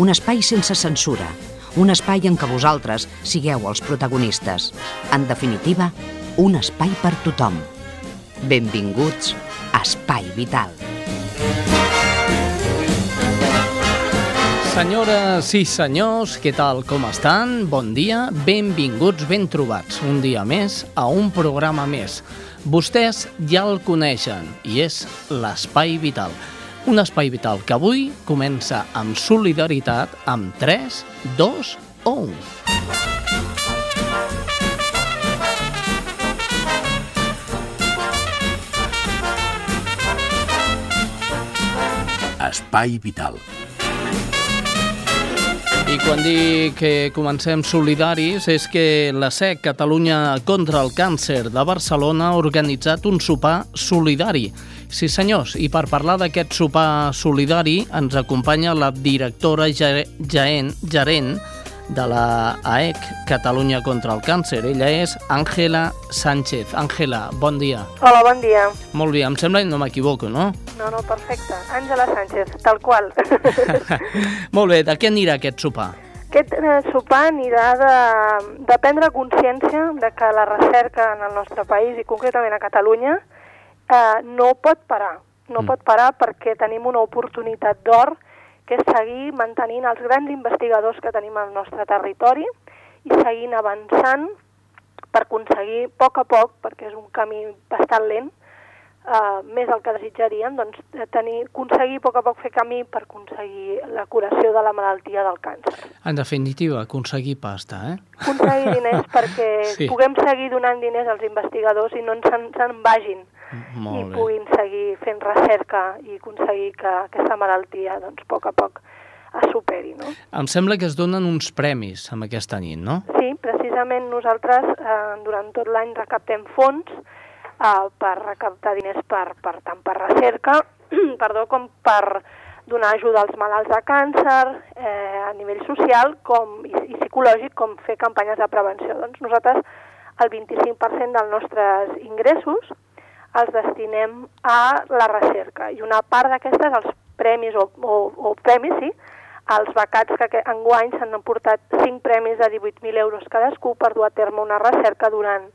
un espai sense censura, un espai en què vosaltres sigueu els protagonistes. En definitiva, un espai per tothom. Benvinguts a Espai Vital. Senyores i senyors, què tal, com estan? Bon dia, benvinguts, ben trobats, un dia més a un programa més. Vostès ja el coneixen i és l'Espai Vital. Un espai vital que avui comença amb solidaritat amb 3, 2 o 1. Espai Vital. I quan dic que comencem solidaris és que la SEC Catalunya contra el Càncer de Barcelona ha organitzat un sopar solidari. Sí, senyors, i per parlar d'aquest sopar solidari ens acompanya la directora gerent, gerent de la AEC Catalunya contra el Càncer. Ella és Àngela Sánchez. Àngela, bon dia. Hola, bon dia. Molt bé, em sembla que no m'equivoco, no? No, no, perfecte. Àngela Sánchez, tal qual. Molt bé, de què anirà aquest sopar? Aquest eh, sopar anirà de, de prendre consciència de que la recerca en el nostre país i concretament a Catalunya eh, no pot parar. No mm. pot parar perquè tenim una oportunitat d'or que és seguir mantenint els grans investigadors que tenim al nostre territori i seguint avançant per aconseguir a poc a poc, perquè és un camí bastant lent, eh, més el que desitjaríem, doncs, tenir, aconseguir a poc a poc fer camí per aconseguir la curació de la malaltia del càncer. En definitiva, aconseguir pasta, eh? Aconseguir diners perquè sí. puguem seguir donant diners als investigadors i no se'n se vagin molt i bé. puguin seguir fent recerca i aconseguir que aquesta malaltia doncs, a poc a poc es superi. No? Em sembla que es donen uns premis amb aquesta nit, no? Sí, precisament nosaltres eh, durant tot l'any recaptem fons eh, per recaptar diners per, per tant per recerca perdó, com per donar ajuda als malalts de càncer eh, a nivell social com, i, i psicològic com fer campanyes de prevenció. Doncs nosaltres el 25% dels nostres ingressos els destinem a la recerca i una part d'aquestes, els premis o, o, o premis, sí, els becats que enguany s'han emportat 5 premis de 18.000 euros cadascú per dur a terme una recerca durant,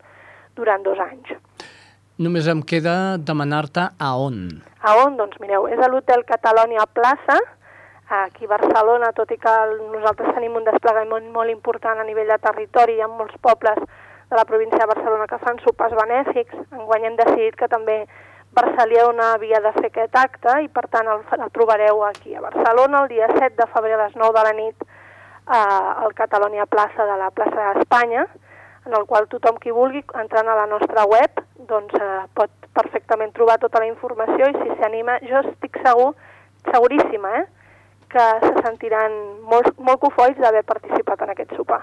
durant dos anys. Només em queda demanar-te a on. A on? Doncs mireu, és a l'Hotel Catalònia Plaça, aquí a Barcelona, tot i que nosaltres tenim un desplegament molt important a nivell de territori, hi ha molts pobles de la província de Barcelona que fan sopars benèfics. Enguany hem decidit que també Barcelona havia de fer aquest acte i per tant el, el trobareu aquí a Barcelona el dia 7 de febrer a les 9 de la nit eh, al Catalònia Plaça de la plaça d'Espanya en el qual tothom qui vulgui, entrant a la nostra web, doncs eh, pot perfectament trobar tota la informació i si s'anima, jo estic segur, seguríssima, eh, que se sentiran molt, molt cofois d'haver participat en aquest sopar.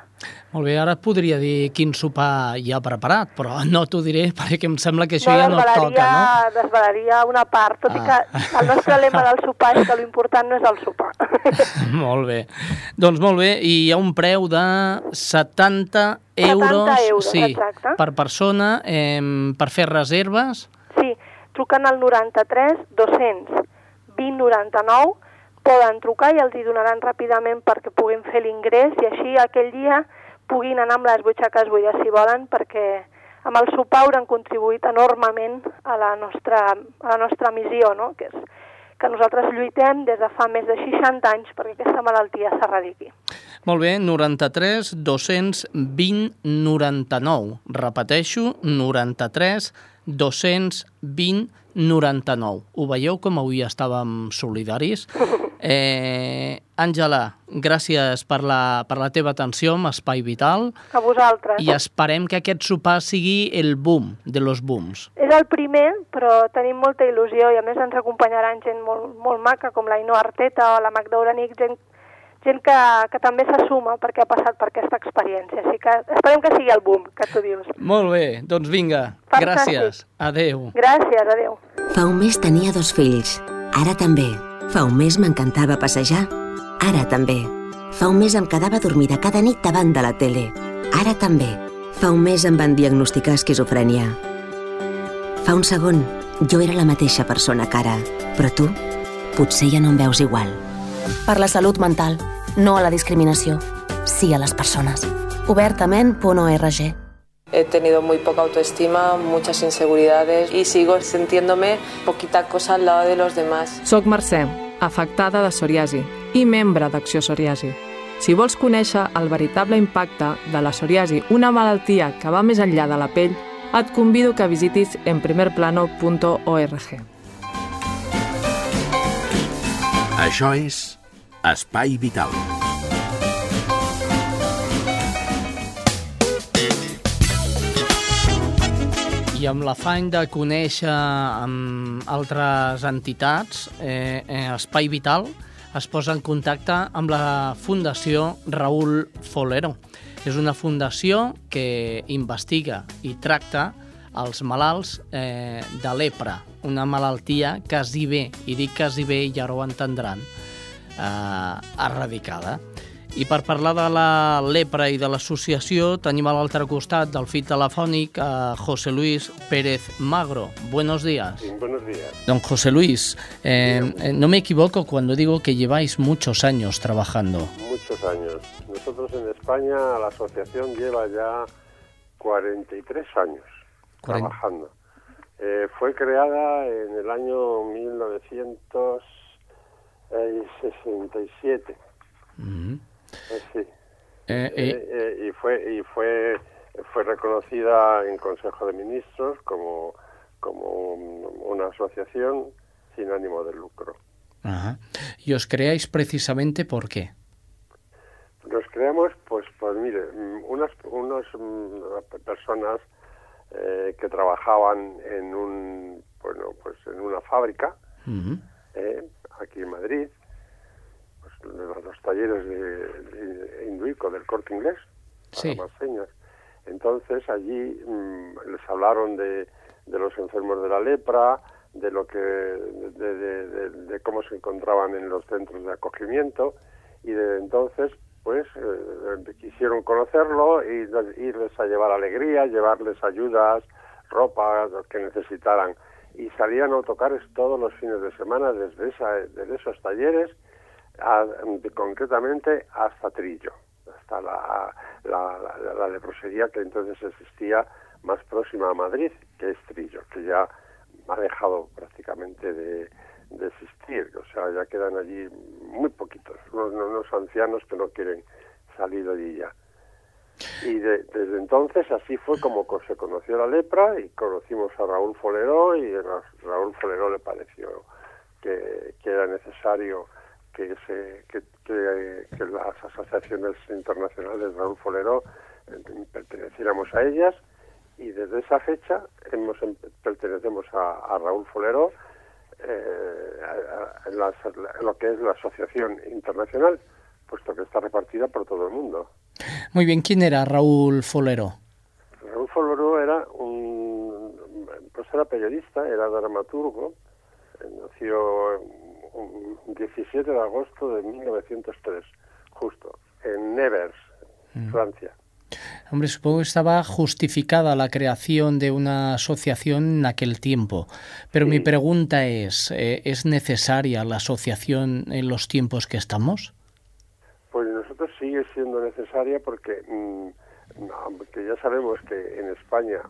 Molt bé, ara et podria dir quin sopar hi ha preparat, però no t'ho diré perquè em sembla que això no, ja no et toca, no? Desvelaria una part, tot ah. i que el nostre lema del sopar és que l'important no és el sopar. molt bé. Doncs molt bé, i hi ha un preu de 70 euros, 70 euros sí, exacte. per persona eh, per fer reserves. Sí, truquen al 93 200 20 99 poden trucar i els hi donaran ràpidament perquè puguin fer l'ingrés i així aquell dia puguin anar amb les butxaques buides si volen perquè amb el sopar hauran contribuït enormement a la nostra, a la nostra missió, no? que és que nosaltres lluitem des de fa més de 60 anys perquè aquesta malaltia s'erradiqui. Molt bé, 93 220 99. Repeteixo, 93 220 99. Ho veieu com avui estàvem solidaris? Eh, Àngela, gràcies per la, per la teva atenció amb Espai Vital. A vosaltres. I esperem que aquest sopar sigui el boom de los booms. És el primer, però tenim molta il·lusió i a més ens acompanyaran gent molt, molt maca com la Ino Arteta o la Magda Uranic, gent gent que, que també s'assuma perquè ha passat per aquesta experiència. Així que esperem que sigui el boom, que tu dius. Molt bé, doncs vinga, Fantàstic. gràcies. Adeu. Gràcies, adeu. Fa un mes tenia dos fills. Ara també. Fa un mes m'encantava passejar. Ara també. Fa un mes em quedava dormida cada nit davant de la tele. Ara també. Fa un mes em van diagnosticar esquizofrènia. Fa un segon, jo era la mateixa persona que ara, però tu potser ja no em veus igual. Per la salut mental, no a la discriminació, sí a les persones. Obertament.org He tenido muy poca autoestima, muchas inseguridades y sigo sintiéndome poquita cosa al lado de los demás. Soc Mercè, afectada de psoriasi i membre d'Acció Psoriasi. Si vols conèixer el veritable impacte de la psoriasi, una malaltia que va més enllà de la pell, et convido que visitis enprimerplano.org. Això és Espai Vital. I amb l'afany de conèixer amb altres entitats, eh, eh, Espai Vital es posa en contacte amb la Fundació Raúl Folero. És una fundació que investiga i tracta els malalts eh, de lepra, una malaltia quasi bé, i dic quasi bé, ja ho entendran, eh, erradicada. I per parlar de la lepra i de l'associació tenim a l'altre costat del fil telefònic a José Luis Pérez Magro. Buenos días. Sí, buenos días. Don José Luis, eh, eh, no me equivoco cuando digo que lleváis muchos años trabajando. Muchos años. Nosotros en España, la asociación lleva ya 43 años trabajando. Eh, fue creada en el año 1967. Mm. Sí. Eh, Eh, eh, y fue y fue fue reconocida en Consejo de Ministros como como una asociación sin ánimo de lucro. ajá. Y os creáis precisamente por qué. Nos creamos, pues, pues mire, mm, unas unos, mm, personas eh, que trabajaban en un, bueno, pues en una fábrica eh, aquí en Madrid, los, los talleres de, de Induico del Corte Inglés, para Sí. más señas. Entonces allí mm, les hablaron de, de los enfermos de la lepra, de lo que, de, de- de- de cómo se encontraban en los centros de acogimiento y desde entonces pues eh, quisieron conocerlo y les- irles a llevar alegría, llevarles ayudas, ropa, lo que necesitaran y salían a autocares todos los fines de semana desde, esa, desde esos talleres concretamente hasta Trillo, hasta la, leprosería que entonces existía más próxima a Madrid, que es Trillo, que ya ha dejado prácticamente de, existir, o sea, ya quedan allí muy poquitos, unos, ancianos que no quieren salir de allí ya. Y de- desde entonces así fue como co- se conoció la lepra y conocimos a Raúl Foleró y a Raúl Foleró le pareció que era necesario que, se, que, que- que las asociaciones internacionales Raúl Foleró eh, perteneciéramos a ellas y desde esa fecha hemos em- pertenecemos a, a Raúl Foleró eh, a- a- en las- en lo que es la asociación internacional puesto que está repartida por todo el mundo. Muy bien, ¿quién era Raúl Folero? Raúl Foloró era un, pues era periodista, era dramaturgo, eh, nació 17 de agosto de 1903, justo, en Nevers, Francia. Hombre, supongo que estaba justificada la creación de una asociación en aquel tiempo. Pero mi pregunta es, eh, ¿es necesaria la asociación en los tiempos que estamos? Pues nosotros sigue siendo necesaria porque, mm, no, porque ya sabemos que en España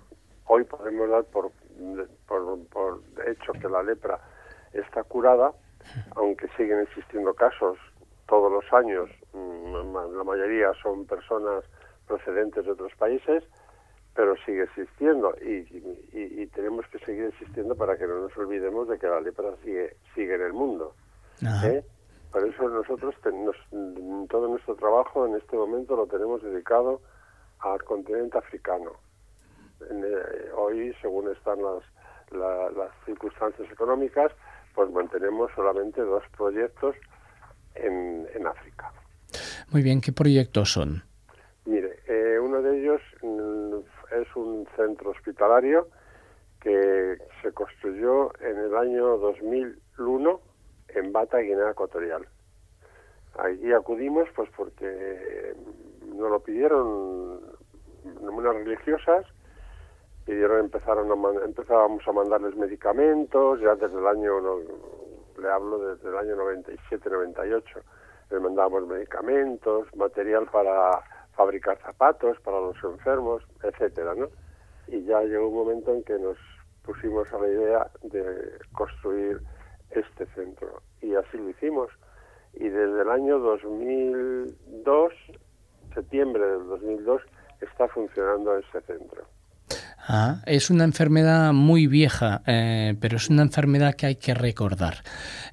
hoy podemos dar por, por, por hecho que la lepra está curada, aunque siguen existiendo casos todos los años, mm, la mayoría son personas procedentes de otros países, pero sigue existiendo y, y- y tenemos que seguir existiendo para que no nos olvidemos de que la lepra sigue, sigue en el mundo. ¿eh? Por eso nosotros ten- nos- mm, todo nuestro trabajo en este momento lo tenemos dedicado al continente africano. En, eh, hoy, según están las, la- las circunstancias económicas, pues mantenemos solamente dos proyectos en, en África. Muy bien, ¿qué proyectos son? Mire, eh, uno de ellos mm, es un centro hospitalario que se construyó en el año 2001 en Bata, Guinea Ecuatorial. Allí acudimos pues porque nos lo pidieron unas religiosas, pidieron empezaron a empezábamos a mandarles medicamentos ya desde el año le hablo desde el año 97 98 les mandábamos medicamentos material para fabricar zapatos para los enfermos etcétera no y ya llegó un momento en que nos pusimos a la idea de construir este centro y así lo hicimos. Y desde el año 2002 septiembre del 2002 está funcionando ese centro Ah, es una enfermedad muy vieja, eh, pero es una enfermedad que hay que recordar.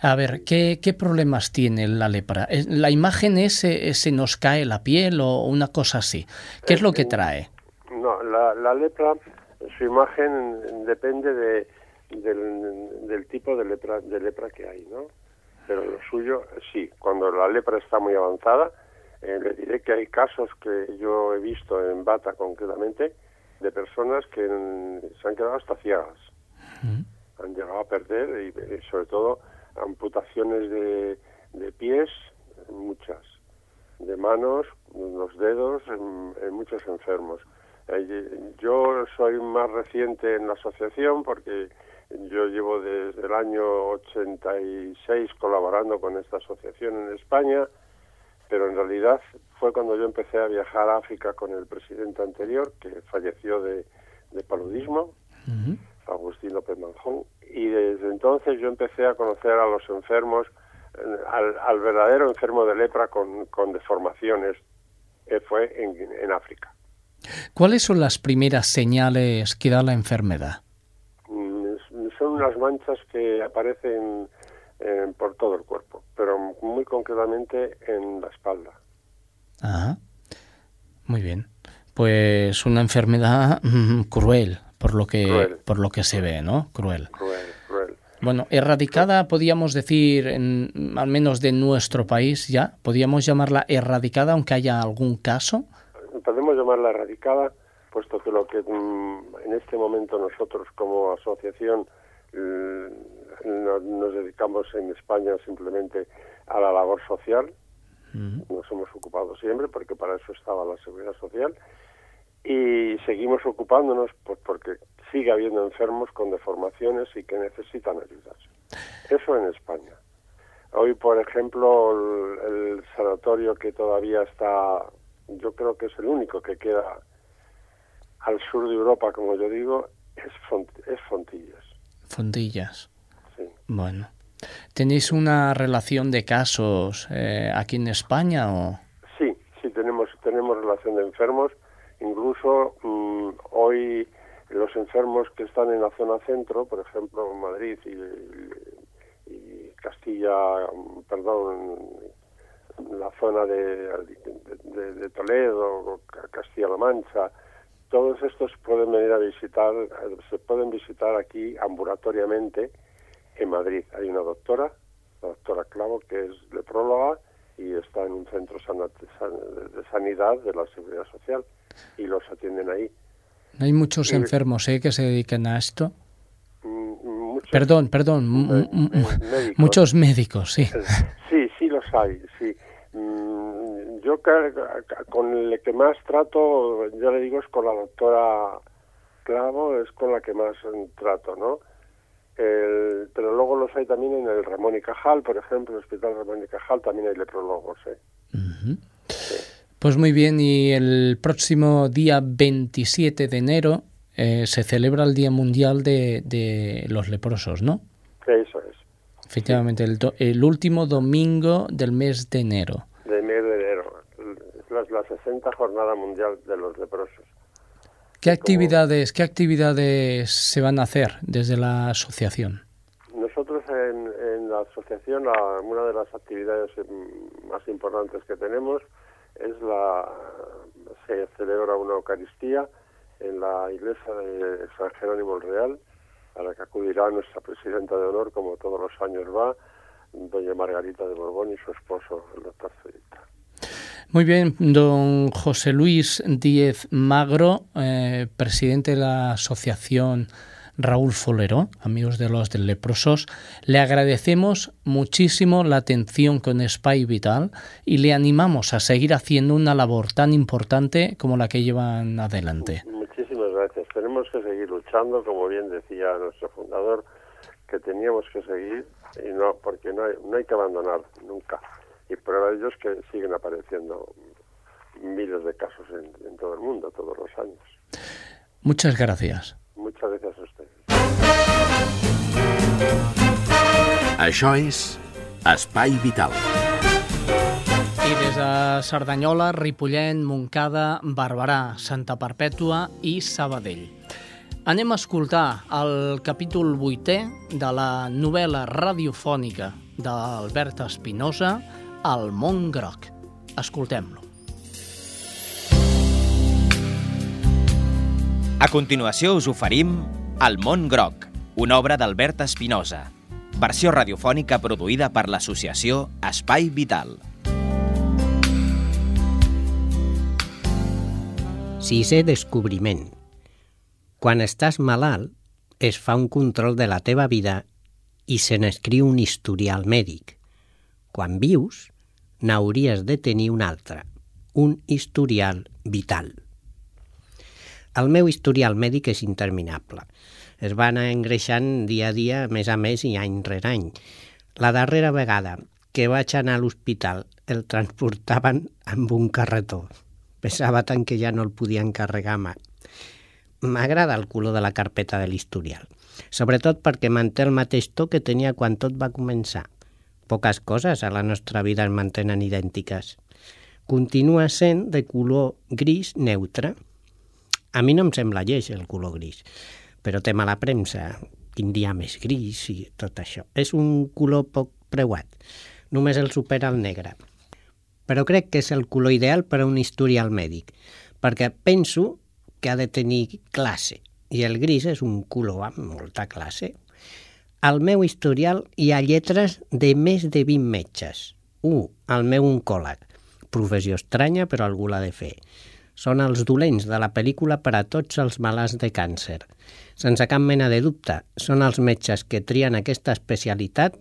A ver, ¿qué, qué problemas tiene la lepra? ¿La imagen es eh, se nos cae la piel o una cosa así? ¿Qué es lo que trae? No, la, la lepra, su imagen depende de, del, del, tipo de lepra, de lepra que hay, ¿no? Pero lo suyo, sí, cuando la lepra está muy avanzada, eh, le diré que hay casos que yo he visto en Bata concretamente, de personas que se han quedado hasta ciegas. Han llegado a perder y, sobre todo amputaciones de, de, pies, muchas, de manos, los dedos, en, muchos enfermos. Eh, yo soy más reciente en la asociación porque yo llevo desde el año 86 colaborando con esta asociación en España pero en realidad fue cuando yo empecé a viajar a África con el presidente anterior, que falleció de, paludismo, Agustín López Manjón, y desde entonces yo empecé a conocer a los enfermos, al, verdadero enfermo de lepra con, deformaciones, que fue en, en África. ¿Cuáles son las primeras señales que da la enfermedad? Mm, son unas manchas que aparecen eh, por todo el cuerpo, pero muy concretamente en la espalda. Ajá. Muy bien. Pues una enfermedad mm, cruel, por lo que por lo que se ve, ¿no? Cruel. Cruel, cruel. Bueno, erradicada, podríamos decir, en, al menos de nuestro país ya, podríamos llamarla erradicada, aunque haya algún caso. Podemos llamarla erradicada, puesto que lo que mm, en este momento nosotros como asociación nos dedicamos en España simplemente a la labor social. Nos hemos ocupado siempre porque para eso estaba la seguridad social y seguimos ocupándonos pues porque sigue habiendo enfermos con deformaciones y que necesitan ayudas. Eso en España. Hoy, por ejemplo, el, sanatorio que todavía está, yo creo que es el único que queda al sur de Europa, como yo digo, es, es Fontillas. Fontillas. Bueno. ¿Tenéis una relación de casos eh, aquí en España o...? Sí, sí, tenemos, tenemos relación de enfermos. Incluso mm, hoy los enfermos que están en la zona centro, por ejemplo, Madrid y, y Castilla, perdón, la zona de, de, de Toledo, Castilla-La Mancha, todos estos pueden venir a visitar, se pueden visitar aquí ambulatoriamente en Madrid. Hay una doctora, la doctora Clavo, que es lepróloga y está en un centro de sanidad de la Seguridad Social y los atienden ahí. Hay muchos enfermos ¿eh? que se dedican a esto. Mm, perdón, perdón, médicos. muchos médicos, sí. Sí, sí los hay, sí. Mm, yo con el que más trato, ya le digo, es con la doctora Clavo, es con la que más trato, ¿no? Pero luego los hay también en el Ramón y Cajal, por ejemplo, el Hospital Ramón y Cajal también hay leprólogos. ¿eh? Pues muy bien, y el próximo día 27 de enero eh, se celebra el Día Mundial de, los Leprosos, ¿no? Eso es. Efectivamente, el, el, último domingo del mes de enero. De mes de enero, la, la 60 Jornada Mundial de los Leprosos. ¿Qué actividades, ¿Qué actividades se van a hacer desde la asociación? Nosotros en, la asociación una de las actividades más importantes que tenemos es la se celebra una Eucaristía en la iglesia de San Jerónimo el Real, a la que acudirá nuestra presidenta de honor, como todos los años va, doña Margarita de Borbón y su esposo, el doctor Federica. Muy bien, don José Luis Díez Magro, eh, presidente de la Asociación Raúl Folero, amigos de los leprosos, le agradecemos muchísimo la atención con Spy Vital y le animamos a seguir haciendo una labor tan importante como la que llevan adelante. Muchísimas gracias. Tenemos que seguir luchando, como bien decía nuestro fundador, que teníamos que seguir y no porque no hay que abandonar nunca. Y prueba de ello es que siguen apareciendo miles de casos en, en todo el mundo todos los años. Muchas gracias. Muchas gracias a ustedes. Això és Espai Vital. I des de Cerdanyola, Ripollet, Montcada, Barberà, Santa Perpètua i Sabadell. Anem a escoltar el capítol vuitè de la novel·la radiofònica d'Albert Espinosa, El món groc. Escoltem-lo. A continuació us oferim El món groc, una obra d'Albert Espinosa, versió radiofònica produïda per l'associació Espai Vital. Sisè descobriment. Quan estàs malalt, es fa un control de la teva vida i se n'escriu un historial mèdic. Quan vius, n'hauries de tenir un altre, un historial vital. El meu historial mèdic és interminable. Es va anar engreixant dia a dia, més a més i any rere any. La darrera vegada que vaig anar a l'hospital el transportaven amb un carretó. Pesava tant que ja no el podia encarregar mà. M'agrada el color de la carpeta de l'historial, sobretot perquè manté el mateix to que tenia quan tot va començar. Poques coses a la nostra vida es mantenen idèntiques. Continua sent de color gris neutre. A mi no em sembla lleig el color gris, però té mala premsa, quin dia més gris i tot això. És un color poc preuat, només el supera el negre. Però crec que és el color ideal per a un historial mèdic, perquè penso que ha de tenir classe, i el gris és un color amb molta classe. Al meu historial hi ha lletres de més de 20 metges. 1. El meu oncòleg. Professió estranya, però algú l'ha de fer. Són els dolents de la pel·lícula per a tots els malalts de càncer. Sense cap mena de dubte, són els metges que trien aquesta especialitat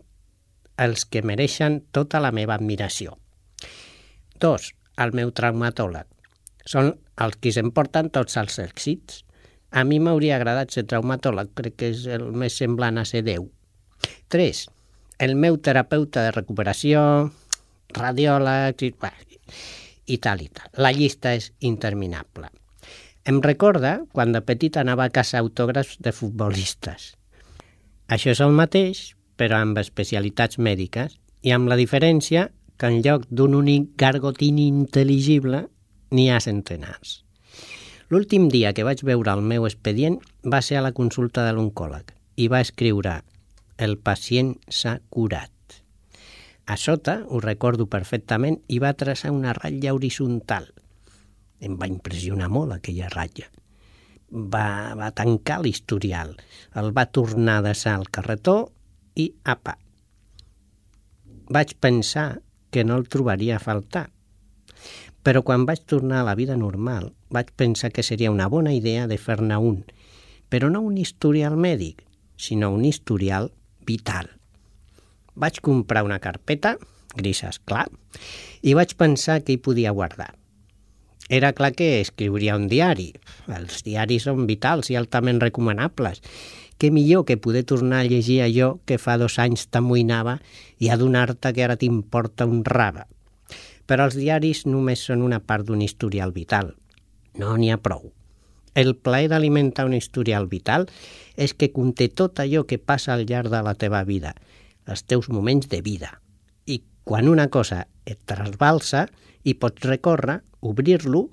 els que mereixen tota la meva admiració. 2. El meu traumatòleg. Són els qui s'emporten tots els èxits. A mi m'hauria agradat ser traumatòleg, crec que és el més semblant a ser Déu. 3. El meu terapeuta de recuperació, radiòleg i, i tal i tal. La llista és interminable. Em recorda quan de petit anava a casa autògrafs de futbolistes. Això és el mateix, però amb especialitats mèdiques i amb la diferència que en lloc d'un únic gargotín intel·ligible n'hi ha centenars. L'últim dia que vaig veure el meu expedient va ser a la consulta de l'oncòleg i va escriure «El pacient s'ha curat». A sota, ho recordo perfectament, i va traçar una ratlla horitzontal. Em va impressionar molt aquella ratlla. Va, va tancar l'historial, el va tornar a deixar al carretó i apa. Vaig pensar que no el trobaria a faltar. Però quan vaig tornar a la vida normal, vaig pensar que seria una bona idea de fer-ne un, però no un historial mèdic, sinó un historial vital. Vaig comprar una carpeta, grisa, clar, i vaig pensar que hi podia guardar. Era clar que escriuria un diari. Els diaris són vitals i altament recomanables. Què millor que poder tornar a llegir allò que fa dos anys t'amoïnava i adonar-te que ara t'importa un raba. Però els diaris només són una part d'un historial vital. No n'hi ha prou. El plaer d'alimentar un historial vital és que conté tot allò que passa al llarg de la teva vida, els teus moments de vida. I quan una cosa et trasbalsa i pots recórrer, obrir-lo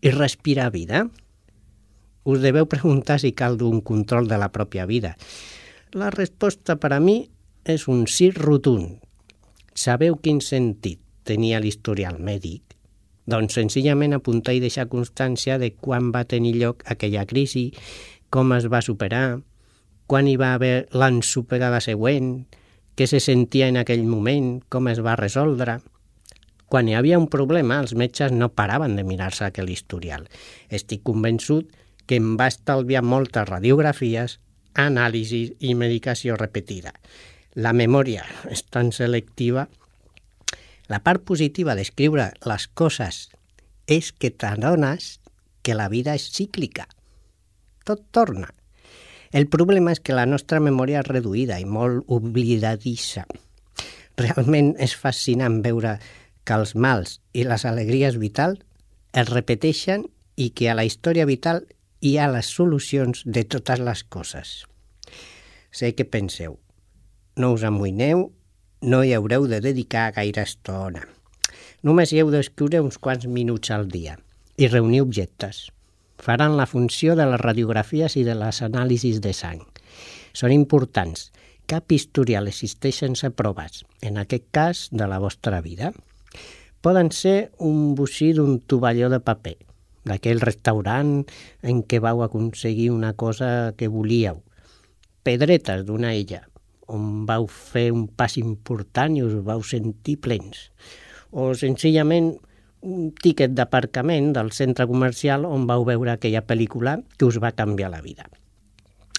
i respirar vida. Us deveu preguntar si cal d'un control de la pròpia vida. La resposta per a mi és un sí rotund. Sabeu quin sentit tenia l'historial mèdic? Doncs senzillament apuntar i deixar constància de quan va tenir lloc aquella crisi, com es va superar, quan hi va haver l'ensopegada següent, què se sentia en aquell moment, com es va resoldre. Quan hi havia un problema, els metges no paraven de mirar-se aquell historial. Estic convençut que em va estalviar moltes radiografies, anàlisis i medicació repetida. La memòria és tan selectiva. La part positiva d'escriure les coses és que t'adones que la vida és cíclica. Tot torna. El problema és que la nostra memòria és reduïda i molt oblidadissa. Realment és fascinant veure que els mals i les alegries vitals es repeteixen i que a la història vital hi ha les solucions de totes les coses. Sé que penseu, no us amoïneu, no hi haureu de dedicar gaire estona. Només hi heu d'escriure uns quants minuts al dia i reunir objectes faran la funció de les radiografies i de les anàlisis de sang. Són importants. Cap historial existeix sense proves, en aquest cas de la vostra vida. Poden ser un bocí d'un tovalló de paper, d'aquell restaurant en què vau aconseguir una cosa que volíeu, pedretes d'una illa, on vau fer un pas important i us vau sentir plens, o senzillament un tiquet d'aparcament del centre comercial on vau veure aquella pel·lícula que us va canviar la vida.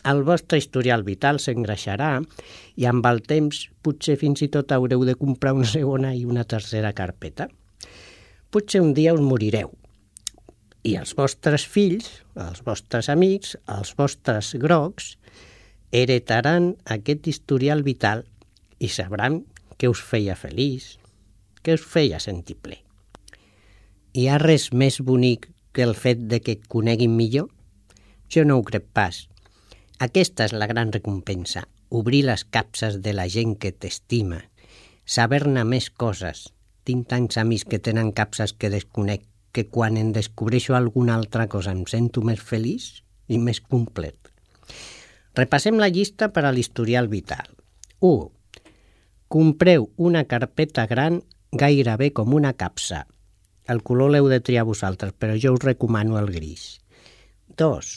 El vostre historial vital s'engreixarà i amb el temps potser fins i tot haureu de comprar una segona i una tercera carpeta. Potser un dia us morireu i els vostres fills, els vostres amics, els vostres grocs, heretaran aquest historial vital i sabran que us feia feliç, que us feia sentir ple. Hi ha res més bonic que el fet de que et coneguin millor? Jo no ho crec pas. Aquesta és la gran recompensa, obrir les capses de la gent que t'estima, saber-ne més coses. Tinc tants amics que tenen capses que desconec que quan en descobreixo alguna altra cosa em sento més feliç i més complet. Repassem la llista per a l'historial vital. 1. Compreu una carpeta gran gairebé com una capsa, el color l'heu de triar vosaltres, però jo us recomano el gris. 2.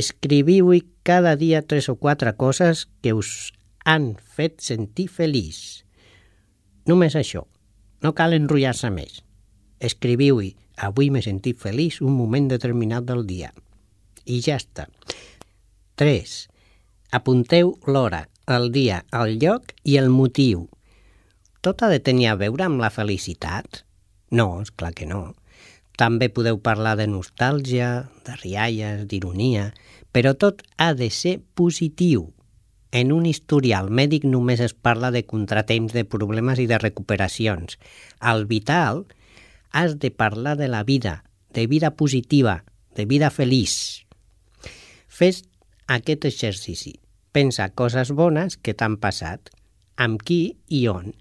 Escriviu-hi cada dia tres o quatre coses que us han fet sentir feliç. Només això. No cal enrotllar-se més. Escriviu-hi avui m'he sentit feliç un moment determinat del dia. I ja està. 3. Apunteu l'hora, el dia, el lloc i el motiu. Tot ha de tenir a veure amb la felicitat? No, és clar que no. També podeu parlar de nostàlgia, de rialles, d'ironia, però tot ha de ser positiu. En un historial mèdic només es parla de contratemps, de problemes i de recuperacions. Al vital has de parlar de la vida, de vida positiva, de vida feliç. Fes aquest exercici. Pensa coses bones que t'han passat, amb qui i on.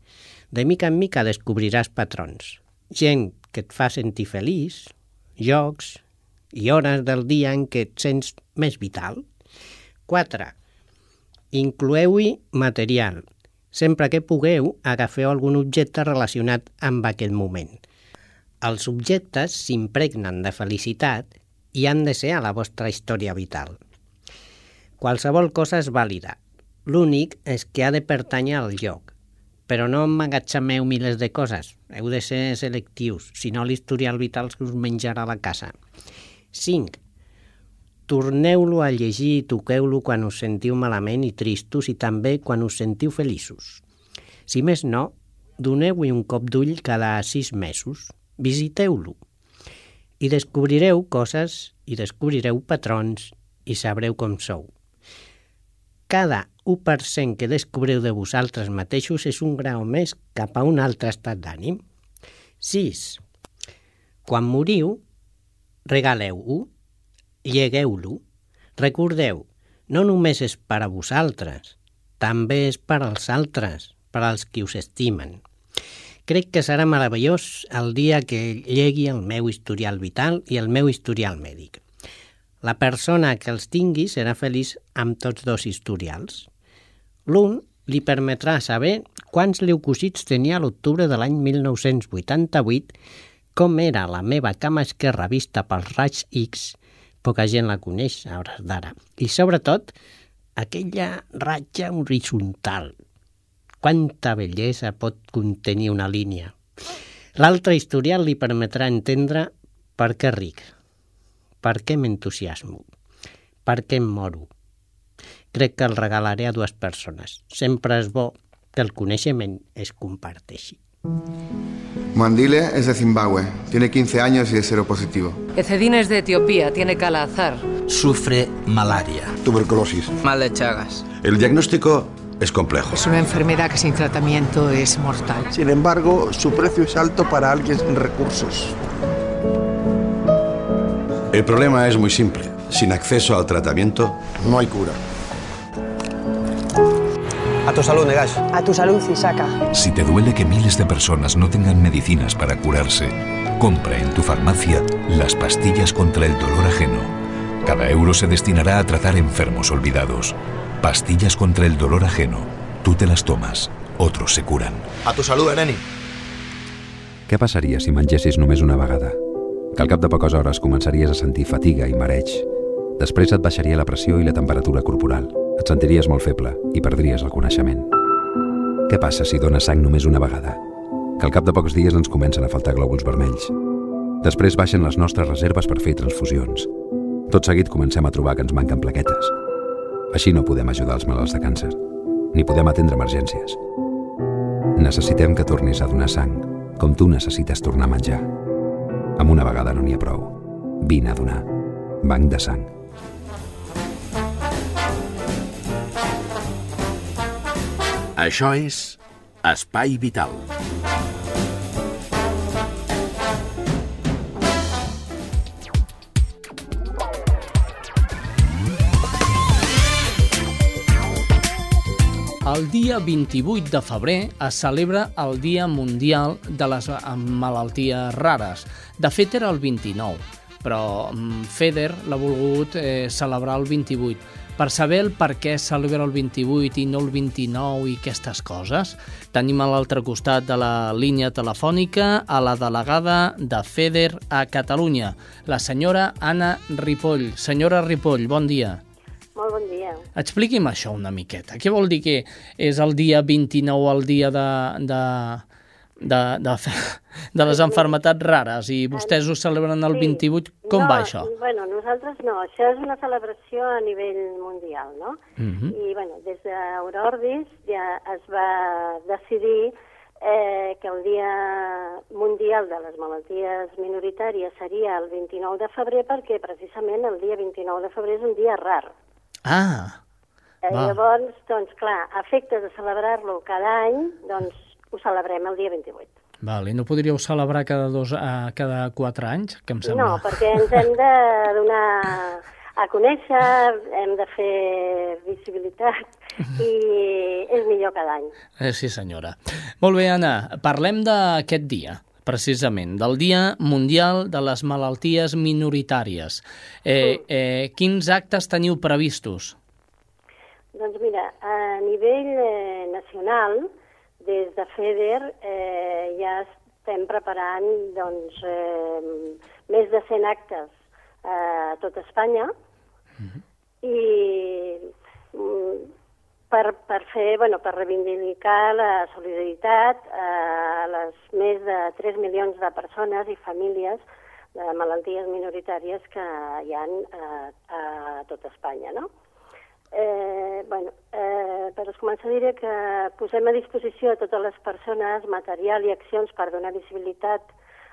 De mica en mica descobriràs patrons gent que et fa sentir feliç, jocs i hores del dia en què et sents més vital. 4. Incloeu-hi material. Sempre que pugueu, agafeu algun objecte relacionat amb aquest moment. Els objectes s'impregnen de felicitat i han de ser a la vostra història vital. Qualsevol cosa és vàlida. L'únic és que ha de pertànyer al lloc, però no emmagatzemeu milers de coses. Heu de ser selectius, si no l'historial vital que us menjarà la casa. 5. Torneu-lo a llegir i toqueu-lo quan us sentiu malament i tristos i també quan us sentiu feliços. Si més no, doneu-hi un cop d'ull cada sis mesos. Visiteu-lo. I descobrireu coses i descobrireu patrons i sabreu com sou. Cada 1% que descobriu de vosaltres mateixos és un grau més cap a un altre estat d'ànim. 6. Quan moriu, regaleu-ho, llegueu-lo. Recordeu, no només és per a vosaltres, també és per als altres, per als qui us estimen. Crec que serà meravellós el dia que llegui el meu historial vital i el meu historial mèdic. La persona que els tingui serà feliç amb tots dos historials. L'un li permetrà saber quants leucocits tenia a l'octubre de l'any 1988, com era la meva cama esquerra vista pels raigs X, poca gent la coneix a hores d'ara, i sobretot aquella ratxa horitzontal. Quanta bellesa pot contenir una línia. L'altre historial li permetrà entendre per què ric, per què m'entusiasmo, per què em moro. Crec que el regalaré a dues persones. Sempre és bo que el coneixement es comparteixi. Mandile es de Zimbabue, tiene 15 años y es seropositivo. Ecedine es de Etiopía, tiene calazar. Sufre malaria. Tuberculosis. Mal de Chagas. El diagnóstico es complejo. Es una enfermedad que sin tratamiento es mortal. Sin embargo, su precio es alto para alguien sin recursos. El problema es muy simple. Sin acceso al tratamiento, no hay cura. A tu salud, Negash. A tu salud, Isaka. Si te duele que miles de personas no tengan medicinas para curarse, compra en tu farmacia las pastillas contra el dolor ajeno. Cada euro se destinará a tratar enfermos olvidados. Pastillas contra el dolor ajeno. Tú te las tomas, otros se curan. A tu salud, neni. Què passaria si mengessis només una vegada? Que al cap de poques hores començaries a sentir fatiga i mareig. Després et baixaria la pressió i la temperatura corporal. Et sentiries molt feble i perdries el coneixement. Què passa si dones sang només una vegada? Que al cap de pocs dies ens comencen a faltar glòbuls vermells. Després baixen les nostres reserves per fer transfusions. Tot seguit comencem a trobar que ens manquen plaquetes. Així no podem ajudar els malalts de càncer, ni podem atendre emergències. Necessitem que tornis a donar sang, com tu necessites tornar a menjar. Amb una vegada no n'hi ha prou. Vine a donar. Banc de sang. Això és Espai Vital. El dia 28 de febrer es celebra el Dia Mundial de les Malalties Rares. De fet, era el 29, però mm, FEDER l'ha volgut eh, celebrar el 28. Per saber el per què es celebra el 28 i no el 29 i aquestes coses, tenim a l'altre costat de la línia telefònica a la delegada de FEDER a Catalunya, la senyora Anna Ripoll. Senyora Ripoll, bon dia. Molt bon dia. Expliqui'm això una miqueta. Què vol dir que és el dia 29, el dia de, de, de, de, de les enfermetats rares i vostès ho celebren el 28? Com no, va això? Bueno, nosaltres no. Això és una celebració a nivell mundial, no? Uh -huh. I, bueno, des d'Aurordis ja es va decidir eh, que el Dia Mundial de les Malalties Minoritàries seria el 29 de febrer perquè precisament el dia 29 de febrer és un dia rar. Ah, Eh, va. llavors, doncs clar, a efectes de celebrar-lo cada any, doncs ho celebrem el dia 28. Vale, no podríeu celebrar cada, dos, uh, cada quatre anys, que em sembla? No, perquè ens hem de donar a conèixer, hem de fer visibilitat i és millor cada any. Eh, sí, senyora. Molt bé, Anna, parlem d'aquest dia precisament, del Dia Mundial de les Malalties Minoritàries. Eh, eh, quins actes teniu previstos? Doncs mira, a nivell eh, nacional, des de FEDER eh, ja estem preparant doncs, eh, més de 100 actes eh, a tot Espanya i mm, per, per fer, bueno, per reivindicar la solidaritat a les més de 3 milions de persones i famílies de malalties minoritàries que hi ha a, a tot Espanya, no? Eh, bueno, eh, per començar diré que posem a disposició a totes les persones material i accions per donar visibilitat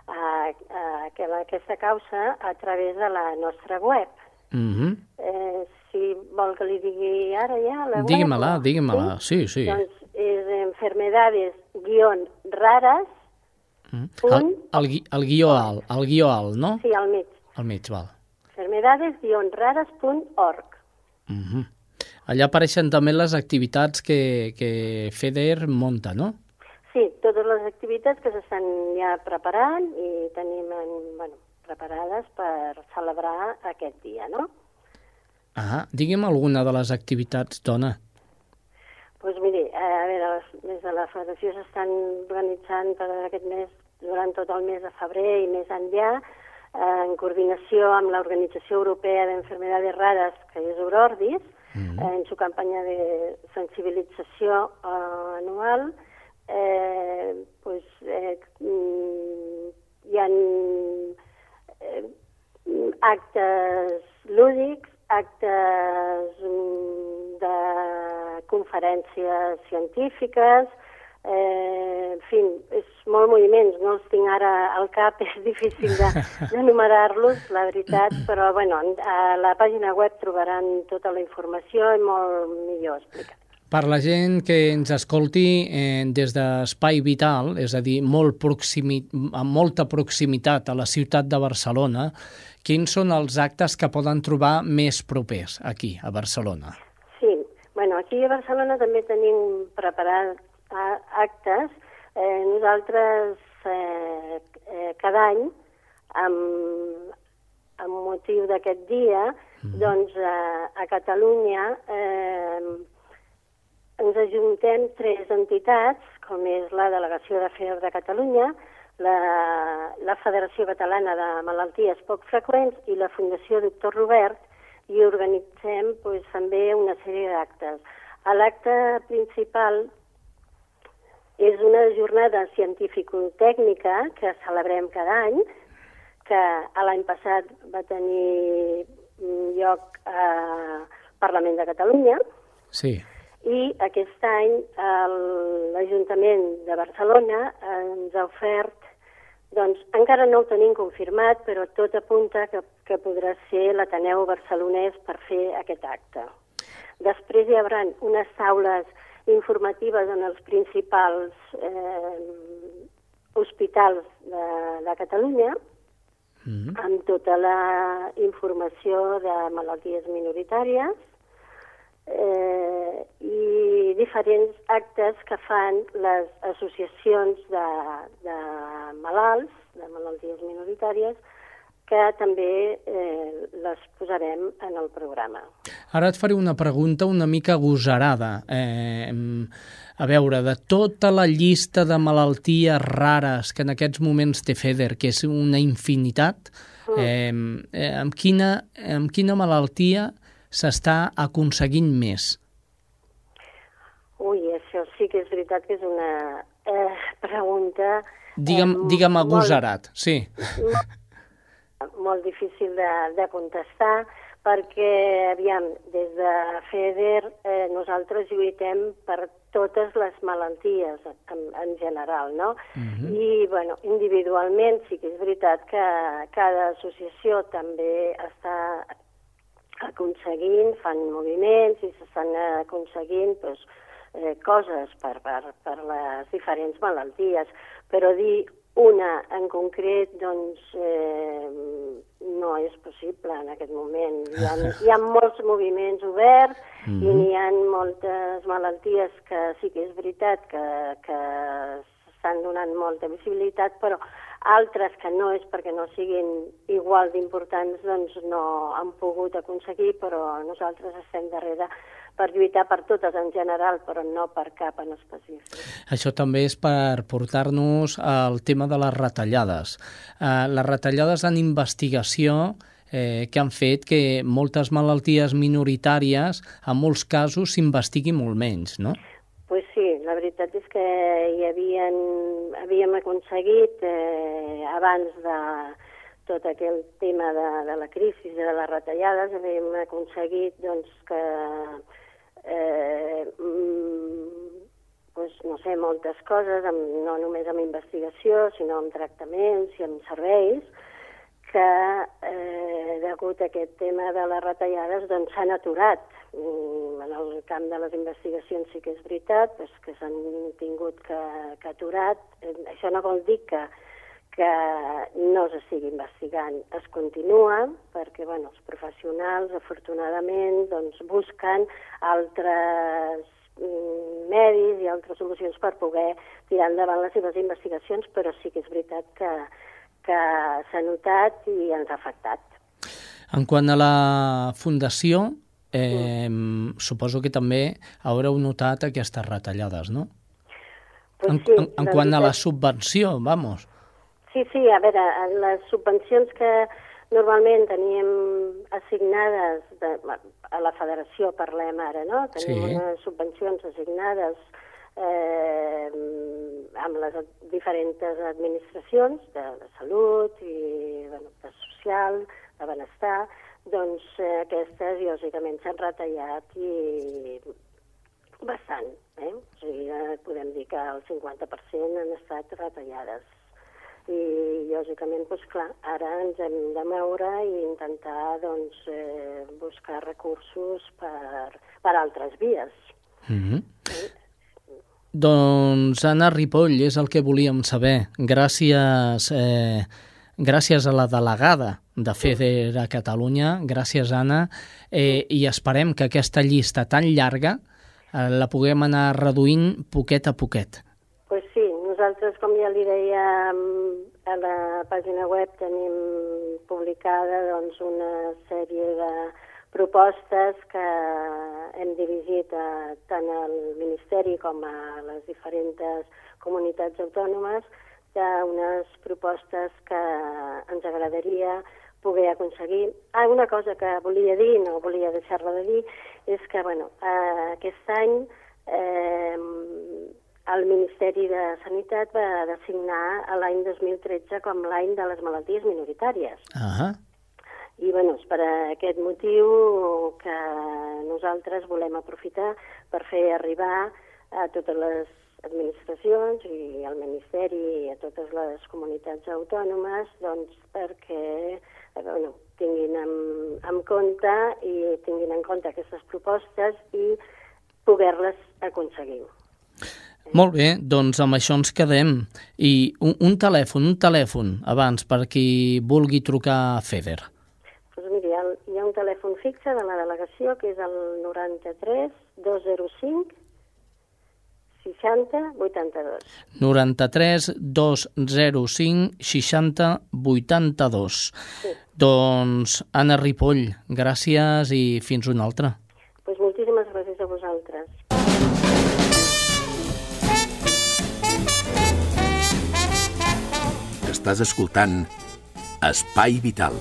a, a, a aquesta causa a través de la nostra web. Mm -hmm. Eh, si vol que li digui ara ja la web... Digui-me-la, o- digui-me-la, sí, sí. Doncs és enfermedades-rares Mm. El, el, gui- el guió alt, el guió alt, no? sí, al mig. Al mig, val. enfermedades-rares.org Mm -hmm. Allà apareixen també les activitats que, que FEDER munta, no? Sí, totes les activitats que s'estan ja preparant i tenim en, bueno, preparades per celebrar aquest dia, no? Ah, digui'm alguna de les activitats, dona. Doncs miri, eh, a veure, des de la Federació s'estan organitzant per aquest mes, durant tot el mes de febrer i més enllà, eh, en coordinació amb l'Organització Europea d'Enfermedades Rares, que és Eurordis, Mhm. eh, en su campanya de sensibilització eh, anual, eh, pues, eh, mm, eh, actes lúdics, actes mm, de conferències científiques, eh, en fi, és molt moviments, no els tinc ara al cap, és difícil d'enumerar-los, de, la veritat, però bueno, a la pàgina web trobaran tota la informació i molt millor explicat. Per la gent que ens escolti eh, des d'Espai Vital, és a dir, molt proximi, amb molta proximitat a la ciutat de Barcelona, quins són els actes que poden trobar més propers aquí, a Barcelona? Sí, bueno, aquí a Barcelona també tenim preparats actes. Eh, nosaltres eh, eh, cada any, amb, amb motiu d'aquest dia, mm. doncs eh, a Catalunya eh, ens ajuntem tres entitats, com és la Delegació de FER de Catalunya, la, la Federació Catalana de Malalties Poc Freqüents i la Fundació Doctor Robert, i organitzem pues, també una sèrie d'actes. L'acte principal és una jornada científico-tècnica que celebrem cada any, que l'any passat va tenir lloc al Parlament de Catalunya. Sí i aquest any l'Ajuntament de Barcelona ens ha ofert, doncs encara no ho tenim confirmat, però tot apunta que, que podrà ser l'Ateneu barcelonès per fer aquest acte. Després hi haurà unes taules informatives en els principals eh, hospitals de, de Catalunya, mm -hmm. amb tota la informació de malalties minoritàries, eh, i diferents actes que fan les associacions de, de malalts, de malalties minoritàries, que també eh, les posarem en el programa. Ara et faré una pregunta una mica agosarada. Eh, a veure, de tota la llista de malalties rares que en aquests moments té FEDER, que és una infinitat, mm. eh, eh, amb, quina, amb quina malaltia s'està aconseguint més? Ui, això sí que és veritat que és una eh, pregunta... Digue'm, eh, digue'm agosarat, molt, sí. Molt, molt difícil de, de contestar, perquè, aviam, des de FEDER eh, nosaltres lluitem per totes les malalties en, en general, no? Uh mhm. -huh. I, bueno, individualment sí que és veritat que cada associació també està aconseguint, fan moviments i s'estan aconseguint doncs, eh, coses per, per, per les diferents malalties, però dir una en concret, doncs, eh, no és possible en aquest moment. Hi ha, hi ha molts moviments oberts mm -hmm. i mhm. n'hi ha moltes malalties que sí que és veritat que, que s'estan donant molta visibilitat, però altres que no és perquè no siguin igual d'importants, doncs no han pogut aconseguir, però nosaltres estem darrere per lluitar per totes en general, però no per cap en específic. Això també és per portar-nos al tema de les retallades. Eh, les retallades en investigació eh, que han fet que moltes malalties minoritàries, en molts casos, s'investigui molt menys, no? pues sí, la veritat és que hi havien, havíem aconseguit eh, abans de tot aquell tema de, de la crisi de les retallades, havíem aconseguit doncs, que eh, pues, no sé, moltes coses, amb, no només amb investigació, sinó amb tractaments i amb serveis, que eh, degut a aquest tema de les retallades doncs s'han aturat Mm, en el camp de les investigacions sí que és veritat, és que s'han tingut que, que aturat. Eh, això no vol dir que, que no s'estigui investigant. Es continua perquè bueno, els professionals, afortunadament, doncs, busquen altres mm, medis i altres solucions per poder tirar endavant les seves investigacions, però sí que és veritat que, que s'ha notat i ens ha afectat. En quant a la Fundació, eh, mm. suposo que també haureu notat aquestes retallades, no? Pues en, sí, en, en quant a la subvenció, vamos. Sí, sí, a veure, les subvencions que normalment teníem assignades de, a la federació, parlem ara, no? Tenim sí. unes subvencions assignades eh, amb les diferents administracions de, de salut i bueno, de social, de benestar, doncs eh, aquestes lògicament s'han retallat i bastant. Eh? O sigui, eh, podem dir que el 50% han estat retallades. I lògicament, doncs clar, ara ens hem de moure i intentar doncs, eh, buscar recursos per, per altres vies. Mm -hmm. Doncs Anna Ripoll, és el que volíem saber. Gràcies, eh, gràcies a la delegada de FEDER a Catalunya, gràcies Anna, eh, i esperem que aquesta llista tan llarga eh, la puguem anar reduint poquet a poquet. Pues sí, nosaltres, com ja li deia, a la pàgina web tenim publicada doncs, una sèrie de propostes que hem dirigit a, tant al Ministeri com a les diferents comunitats autònomes d'unes propostes que ens agradaria poder aconseguir. Ah, una cosa que volia dir, no volia deixar-la de dir, és que bueno, eh, aquest any eh, el Ministeri de Sanitat va designar l'any 2013 com l'any de les malalties minoritàries. Ah i bueno, és per aquest motiu que nosaltres volem aprofitar per fer arribar a totes les administracions i al Ministeri i a totes les comunitats autònomes doncs, perquè eh, bueno, tinguin en, en compte i tinguin en compte aquestes propostes i poder-les aconseguir. Molt bé, doncs amb això ens quedem. I un, un telèfon, un telèfon, abans, per qui vulgui trucar a FEDER un telèfon fixe de la delegació que és el 93 205 60 82. 93 205 60 82. Sí. Doncs, Anna Ripoll, gràcies i fins una altra. Pues moltíssimes gràcies a vosaltres. Estàs escoltant Espai Vital.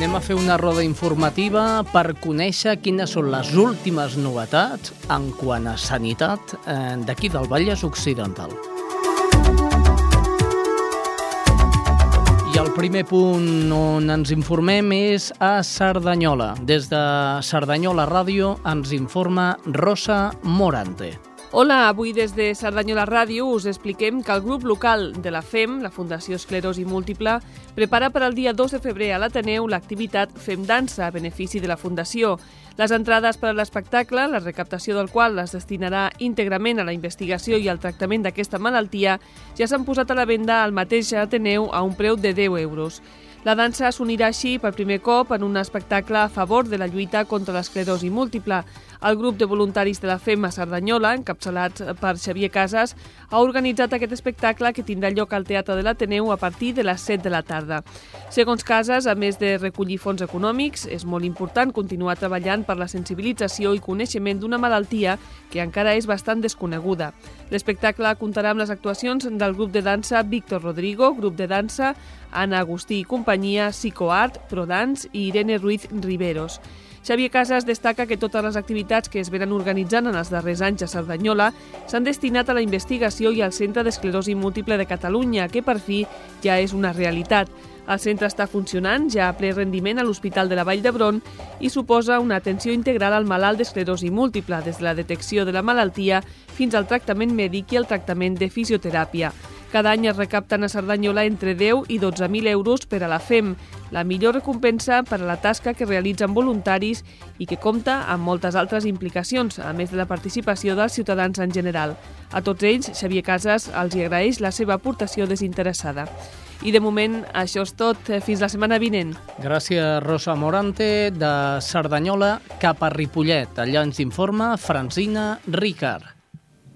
Anem a fer una roda informativa per conèixer quines són les últimes novetats en quant a sanitat eh, d'aquí del Vallès Occidental. I el primer punt on ens informem és a Cerdanyola. Des de Cerdanyola Ràdio ens informa Rosa Morante. Hola, avui des de Cerdanyola Ràdio us expliquem que el grup local de la FEM, la Fundació Esclerosi Múltiple, prepara per al dia 2 de febrer a l'Ateneu l'activitat Fem Dansa a benefici de la Fundació. Les entrades per a l'espectacle, la recaptació del qual es destinarà íntegrament a la investigació i al tractament d'aquesta malaltia, ja s'han posat a la venda al mateix Ateneu a un preu de 10 euros. La dansa s'unirà així per primer cop en un espectacle a favor de la lluita contra l'esclerosi múltiple. El grup de voluntaris de la FEM a Cerdanyola, encapçalats per Xavier Casas, ha organitzat aquest espectacle que tindrà lloc al Teatre de l'Ateneu a partir de les 7 de la tarda. Segons Casas, a més de recollir fons econòmics, és molt important continuar treballant per la sensibilització i coneixement d'una malaltia que encara és bastant desconeguda. L'espectacle comptarà amb les actuacions del grup de dansa Víctor Rodrigo, grup de dansa Anna Agustí i companyia, Psicoart, Prodans i Irene Ruiz Riveros. Xavier Casas destaca que totes les activitats que es venen organitzant en els darrers anys a Cerdanyola s'han destinat a la investigació i al Centre d'Esclerosi Múltiple de Catalunya, que per fi ja és una realitat. El centre està funcionant ja a ple rendiment a l'Hospital de la Vall d'Hebron i suposa una atenció integral al malalt d'esclerosi múltiple, des de la detecció de la malaltia fins al tractament mèdic i el tractament de fisioteràpia. Cada any es recapten a Cerdanyola entre 10 i 12.000 euros per a la FEM, la millor recompensa per a la tasca que realitzen voluntaris i que compta amb moltes altres implicacions, a més de la participació dels ciutadans en general. A tots ells, Xavier Casas els hi agraeix la seva aportació desinteressada. I de moment això és tot. Fins la setmana vinent. Gràcies, Rosa Morante, de Cerdanyola cap a Ripollet. Allà ens informa Francina Ricard.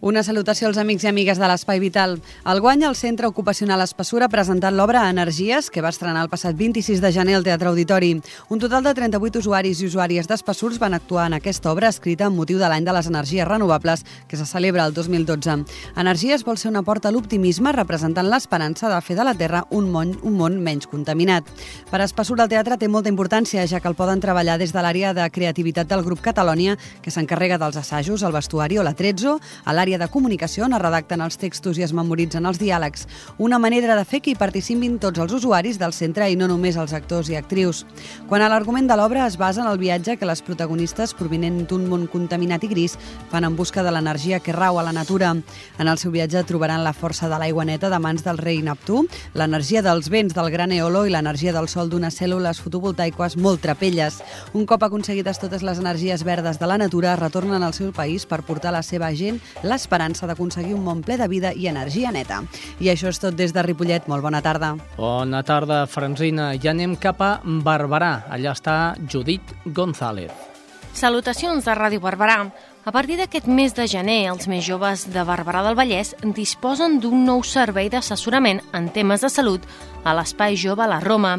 Una salutació als amics i amigues de l'Espai Vital. El guany al Centre Ocupacional Espassura ha presentat l'obra Energies, que va estrenar el passat 26 de gener al Teatre Auditori. Un total de 38 usuaris i usuàries d'Espassurs van actuar en aquesta obra escrita amb motiu de l'any de les energies renovables que se celebra el 2012. Energies vol ser una porta a l'optimisme representant l'esperança de fer de la Terra un món, un món menys contaminat. Per Espassur el teatre té molta importància, ja que el poden treballar des de l'àrea de creativitat del grup Catalònia, que s'encarrega dels assajos, el vestuari o la trezzo, a l'àrea àrea de comunicació on es redacten els textos i es memoritzen els diàlegs, una manera de fer que hi participin tots els usuaris del centre i no només els actors i actrius. Quan a l'argument de l'obra es basa en el viatge que les protagonistes, provinent d'un món contaminat i gris, fan en busca de l'energia que rau a la natura. En el seu viatge trobaran la força de l'aigua neta de mans del rei Neptú, l'energia dels vents del gran eolo i l'energia del sol d'unes cèl·lules fotovoltaiques molt trapelles. Un cop aconseguides totes les energies verdes de la natura, retornen al seu país per portar la seva gent l'esperança d'aconseguir un món ple de vida i energia neta. I això és tot des de Ripollet. Molt bona tarda. Bona tarda, Franzina. Ja anem cap a Barberà. Allà està Judit González. Salutacions de Ràdio Barberà. A partir d'aquest mes de gener, els més joves de Barberà del Vallès disposen d'un nou servei d'assessorament en temes de salut a l'Espai Jove La Roma.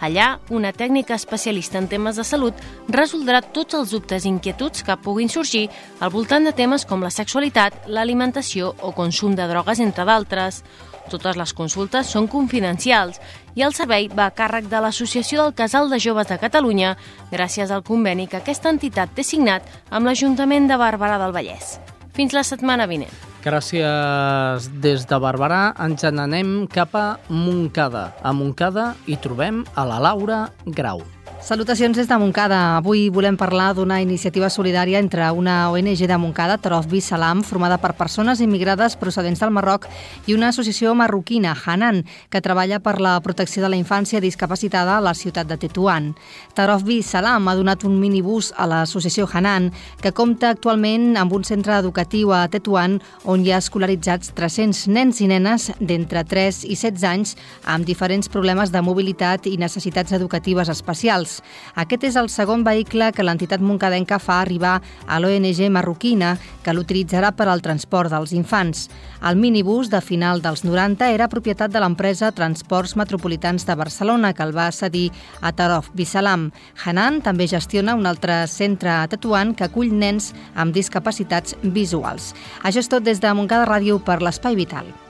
Allà, una tècnica especialista en temes de salut resoldrà tots els dubtes i inquietuds que puguin sorgir al voltant de temes com la sexualitat, l'alimentació o consum de drogues, entre d'altres. Totes les consultes són confidencials i el servei va a càrrec de l'Associació del Casal de Joves de Catalunya gràcies al conveni que aquesta entitat té signat amb l'Ajuntament de Barberà del Vallès. Fins la setmana vinent. Gràcies des de Barberà. Ens n'anem cap a Montcada. A Montcada hi trobem a la Laura Grau. Salutacions des de Montcada. Avui volem parlar d'una iniciativa solidària entre una ONG de Montcada, Tarofbi Salam, formada per persones immigrades procedents del Marroc, i una associació marroquina, Hanan, que treballa per la protecció de la infància discapacitada a la ciutat de Tetuan. Tarofbi Salam ha donat un minibús a l'associació Hanan, que compta actualment amb un centre educatiu a Tetuan on hi ha escolaritzats 300 nens i nenes d'entre 3 i 16 anys amb diferents problemes de mobilitat i necessitats educatives especials. Aquest és el segon vehicle que l'entitat moncadenca fa arribar a l'ONG marroquina, que l'utilitzarà per al transport dels infants. El minibús de final dels 90 era propietat de l'empresa Transports Metropolitans de Barcelona, que el va cedir a Tarof Bisalam. Hanan també gestiona un altre centre a Tetuan que acull nens amb discapacitats visuals. Això és tot des de Montcada Ràdio per l'Espai Vital.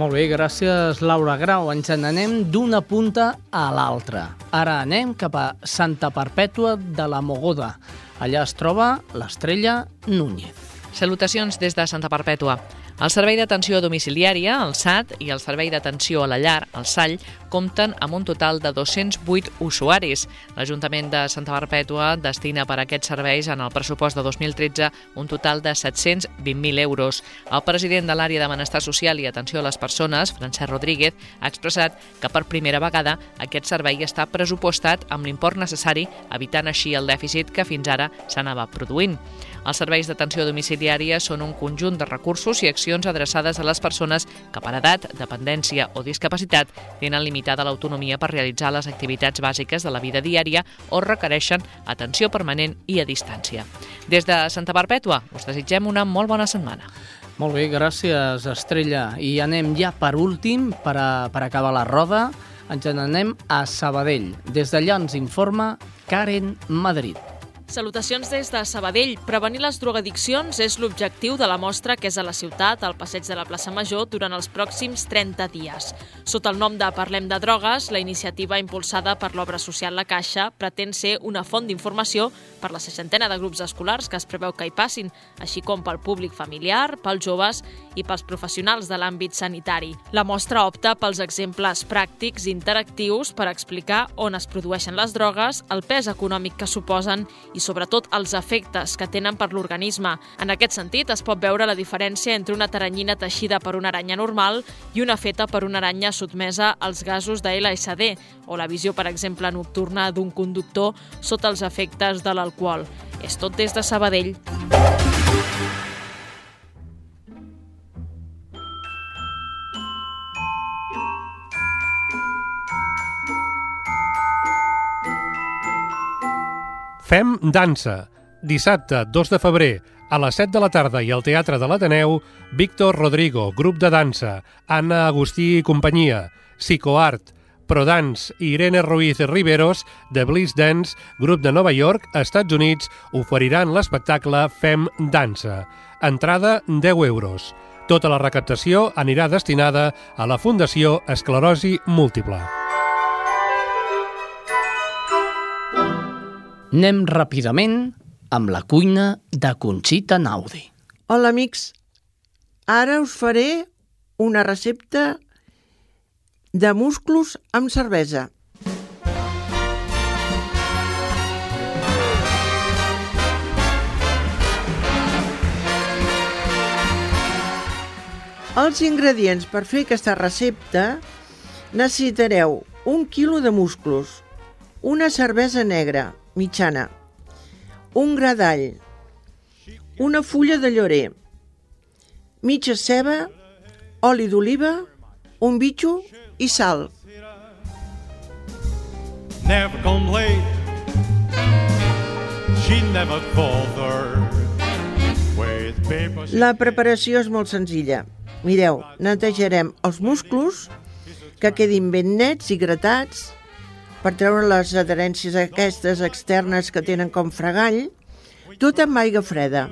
Molt bé, gràcies Laura Grau. Ens n'anem d'una punta a l'altra. Ara anem cap a Santa Perpètua de la Mogoda. Allà es troba l'estrella Núñez. Salutacions des de Santa Perpètua. El Servei d'Atenció Domiciliària, el SAT, i el Servei d'Atenció a la Llar, el SALL, compten amb un total de 208 usuaris. L'Ajuntament de Santa Perpètua destina per a aquests serveis en el pressupost de 2013 un total de 720.000 euros. El president de l'àrea de Benestar Social i Atenció a les Persones, Francesc Rodríguez, ha expressat que per primera vegada aquest servei està pressupostat amb l'import necessari, evitant així el dèficit que fins ara s'anava produint. Els serveis d'atenció domiciliària són un conjunt de recursos i accions adreçades a les persones que per edat, dependència o discapacitat tenen limitada l'autonomia per realitzar les activitats bàsiques de la vida diària o requereixen atenció permanent i a distància. Des de Santa Perpètua us desitgem una molt bona setmana. Molt bé, gràcies, Estrella. I anem ja per últim, per, a, per acabar la roda, ens n'anem a Sabadell. Des d'allà ens informa Karen Madrid. Salutacions des de Sabadell. Prevenir les drogadiccions és l'objectiu de la mostra que és a la ciutat, al passeig de la plaça Major, durant els pròxims 30 dies. Sota el nom de Parlem de Drogues, la iniciativa impulsada per l'obra social La Caixa pretén ser una font d'informació per la seixantena de grups escolars que es preveu que hi passin, així com pel públic familiar, pels joves i pels professionals de l'àmbit sanitari. La mostra opta pels exemples pràctics i interactius per explicar on es produeixen les drogues, el pes econòmic que suposen i sobretot els efectes que tenen per l'organisme. En aquest sentit, es pot veure la diferència entre una taranyina teixida per una aranya normal i una feta per una aranya sotmesa als gasos de LSD, o la visió, per exemple, nocturna d'un conductor sota els efectes de l'alcohol. És tot des de Sabadell. Fem dansa. Dissabte, 2 de febrer, a les 7 de la tarda i al Teatre de l'Ateneu, Víctor Rodrigo, grup de dansa, Anna Agustí i companyia, Psicoart, Prodance i Irene Ruiz Riveros, de Bliss Dance, grup de Nova York, Estats Units, oferiran l'espectacle Fem Dansa. Entrada 10 euros. Tota la recaptació anirà destinada a la Fundació Esclerosi Múltiple. Anem ràpidament amb la cuina de Conxita Naudi. Hola, amics. Ara us faré una recepta de musclos amb cervesa. Els ingredients per fer aquesta recepta necessitareu un quilo de musclos, una cervesa negra mitjana, un gra d'all, una fulla de llorer, mitja ceba, oli d'oliva, un bitxo i sal. Never come late. She never bothered. La preparació és molt senzilla. Mireu, netejarem els musclos que quedin ben nets i gratats per treure les adherències aquestes externes que tenen com fregall, tot amb aigua freda.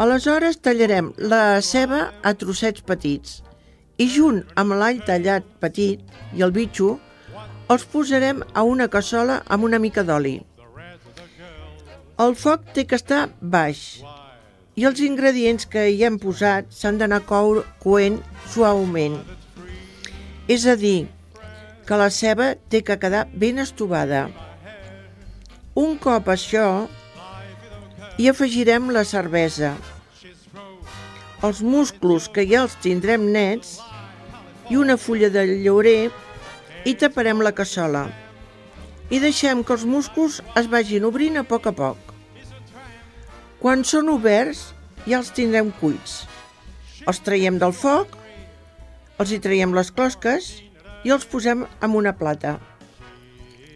Aleshores tallarem la ceba a trossets petits i junt amb l'all tallat petit i el bitxo els posarem a una cassola amb una mica d'oli. El foc té que estar baix i els ingredients que hi hem posat s'han d'anar coent suaument. És a dir, que la ceba té que quedar ben estovada. Un cop això, hi afegirem la cervesa, els musclos que ja els tindrem nets i una fulla de llorer i taparem la cassola. I deixem que els musclos es vagin obrint a poc a poc. Quan són oberts, ja els tindrem cuits. Els traiem del foc, els hi traiem les closques i els posem en una plata.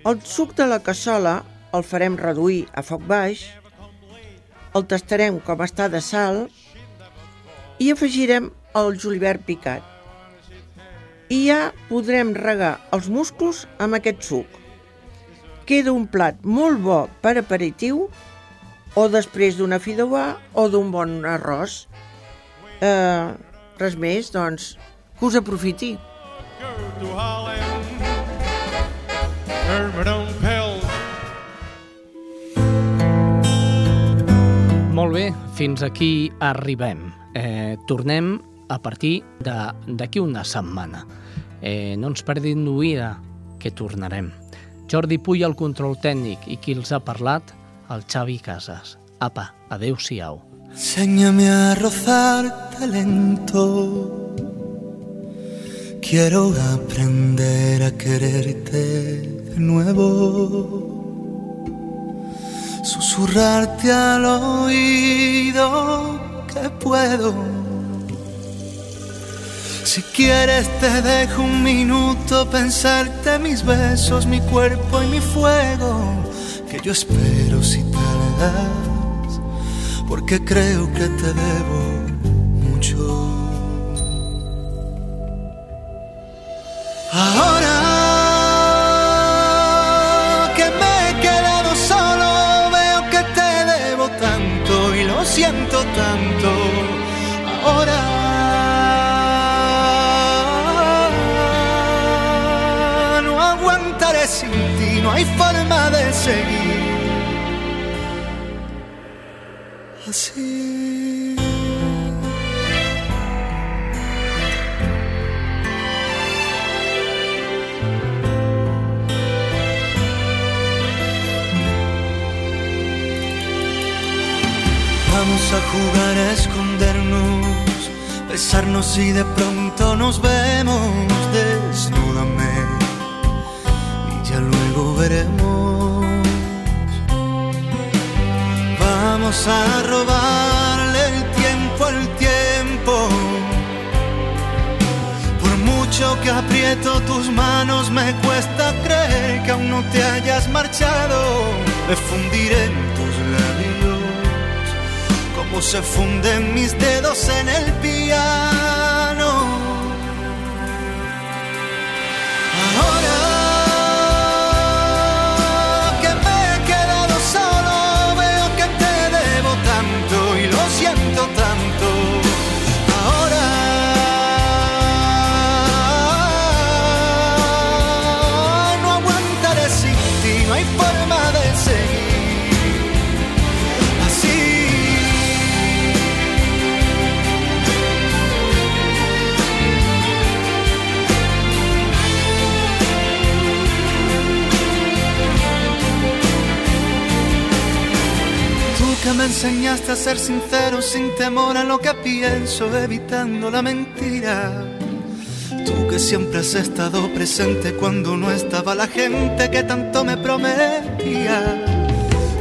El suc de la cassola el farem reduir a foc baix, el tastarem com està de sal i afegirem el julivert picat. I ja podrem regar els musclos amb aquest suc. Queda un plat molt bo per aperitiu o després d'una fideuà o d'un bon arròs. Eh, res més, doncs, que us aprofiti. Molt bé, fins aquí arribem. Eh, tornem a partir d'aquí una setmana. Eh, no ens perdin d'oïda que tornarem. Jordi Puy al control tècnic i qui els ha parlat, el Xavi Casas. Apa, adeu-siau. Enséñame a rozarte lento. Quiero aprender a quererte de nuevo. Susurrarte al oído que puedo. Si quieres te dejo un minuto pensarte mis besos, mi cuerpo y mi fuego, que yo espero si tardas, porque creo que te debo mucho. Ahora que me he quedado solo, veo que te debo tanto y lo siento tanto. Ahora no aguantaré sin ti, no hay forma de seguir así. A jugar a escondernos, besarnos y de pronto nos vemos. Desnúdame y ya luego veremos. Vamos a robarle el tiempo al tiempo. Por mucho que aprieto tus manos, me cuesta creer que aún no te hayas marchado. Me fundiré como se funden mis dedos en el piano. Me enseñaste a ser sincero sin temor a lo que pienso, evitando la mentira. Tú que siempre has estado presente cuando no estaba la gente que tanto me prometía.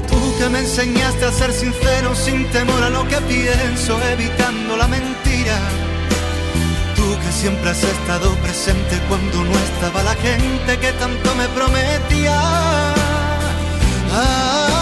Tú que me enseñaste a ser sincero sin temor a lo que pienso, evitando la mentira. Tú que siempre has estado presente cuando no estaba la gente que tanto me prometía. Ah,